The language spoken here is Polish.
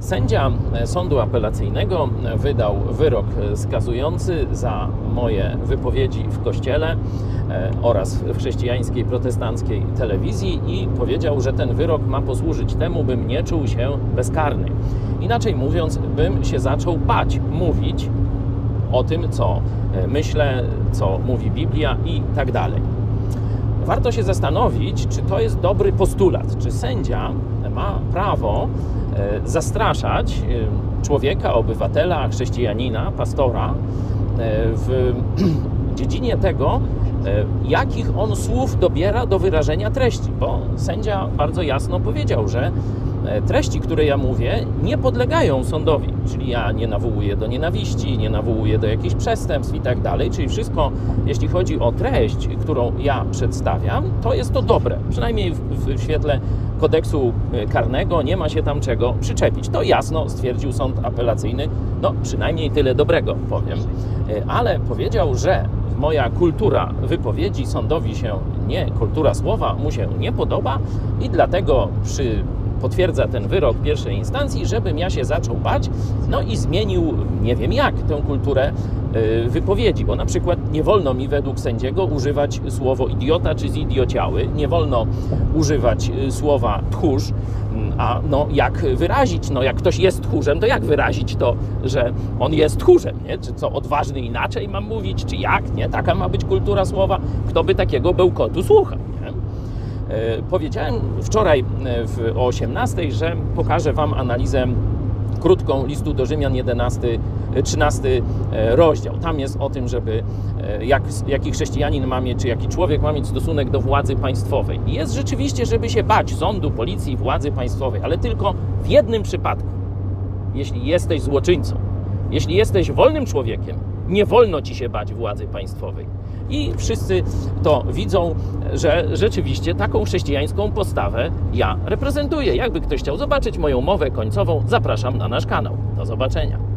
Sędzia sądu apelacyjnego wydał wyrok skazujący za moje wypowiedzi w kościele e, oraz w chrześcijańskiej protestanckiej telewizji i powiedział, że ten wyrok ma posłużyć temu, bym nie czuł się bezkarny. Inaczej mówiąc, bym się zaczął bać mówić o tym, co e, myślę, co mówi Biblia i tak dalej. Warto się zastanowić, czy to jest dobry postulat, czy sędzia ma prawo e, zastraszać e, człowieka, obywatela, chrześcijanina, pastora e, w dziedzinie tego, jakich on słów dobiera do wyrażenia treści, bo sędzia bardzo jasno powiedział, że treści, które ja mówię, nie podlegają sądowi. Czyli ja nie nawołuję do nienawiści, nie nawołuję do jakichś przestępstw i tak dalej. Czyli wszystko, jeśli chodzi o treść, którą ja przedstawiam, to jest to dobre. Przynajmniej w, w świetle kodeksu karnego nie ma się tam czego przyczepić. To jasno stwierdził sąd apelacyjny. No, przynajmniej tyle dobrego powiem. Ale powiedział, że moja kultura wypowiedzi sądowi się nie, kultura słowa mu się nie podoba i dlatego przy potwierdza ten wyrok pierwszej instancji, żebym ja się zaczął bać, no i zmienił, nie wiem jak, tę kulturę y, wypowiedzi, bo na przykład nie wolno mi według sędziego używać słowo idiota czy zidiociały, nie wolno używać y, słowa tchórz, mm, a no jak wyrazić, no jak ktoś jest tchórzem, to jak wyrazić to, że on jest tchórzem, nie? Czy co, odważny inaczej mam mówić, czy jak, nie? Taka ma być kultura słowa, kto by takiego bełkotu słuchał. E, powiedziałem wczoraj e, o 18, że pokażę Wam analizę krótką listu do Rzymian 11, 13 e, rozdział. Tam jest o tym, żeby jak, jaki chrześcijanin ma mieć, czy jaki człowiek ma mieć stosunek do władzy państwowej. I jest rzeczywiście, żeby się bać sądu, policji, władzy państwowej, ale tylko w jednym przypadku. Jeśli jesteś złoczyńcą, jeśli jesteś wolnym człowiekiem, nie wolno ci się bać władzy państwowej. I wszyscy to widzą, że rzeczywiście taką chrześcijańską postawę ja reprezentuję. Jakby ktoś chciał zobaczyć moją mowę końcową, zapraszam na nasz kanał. Do zobaczenia.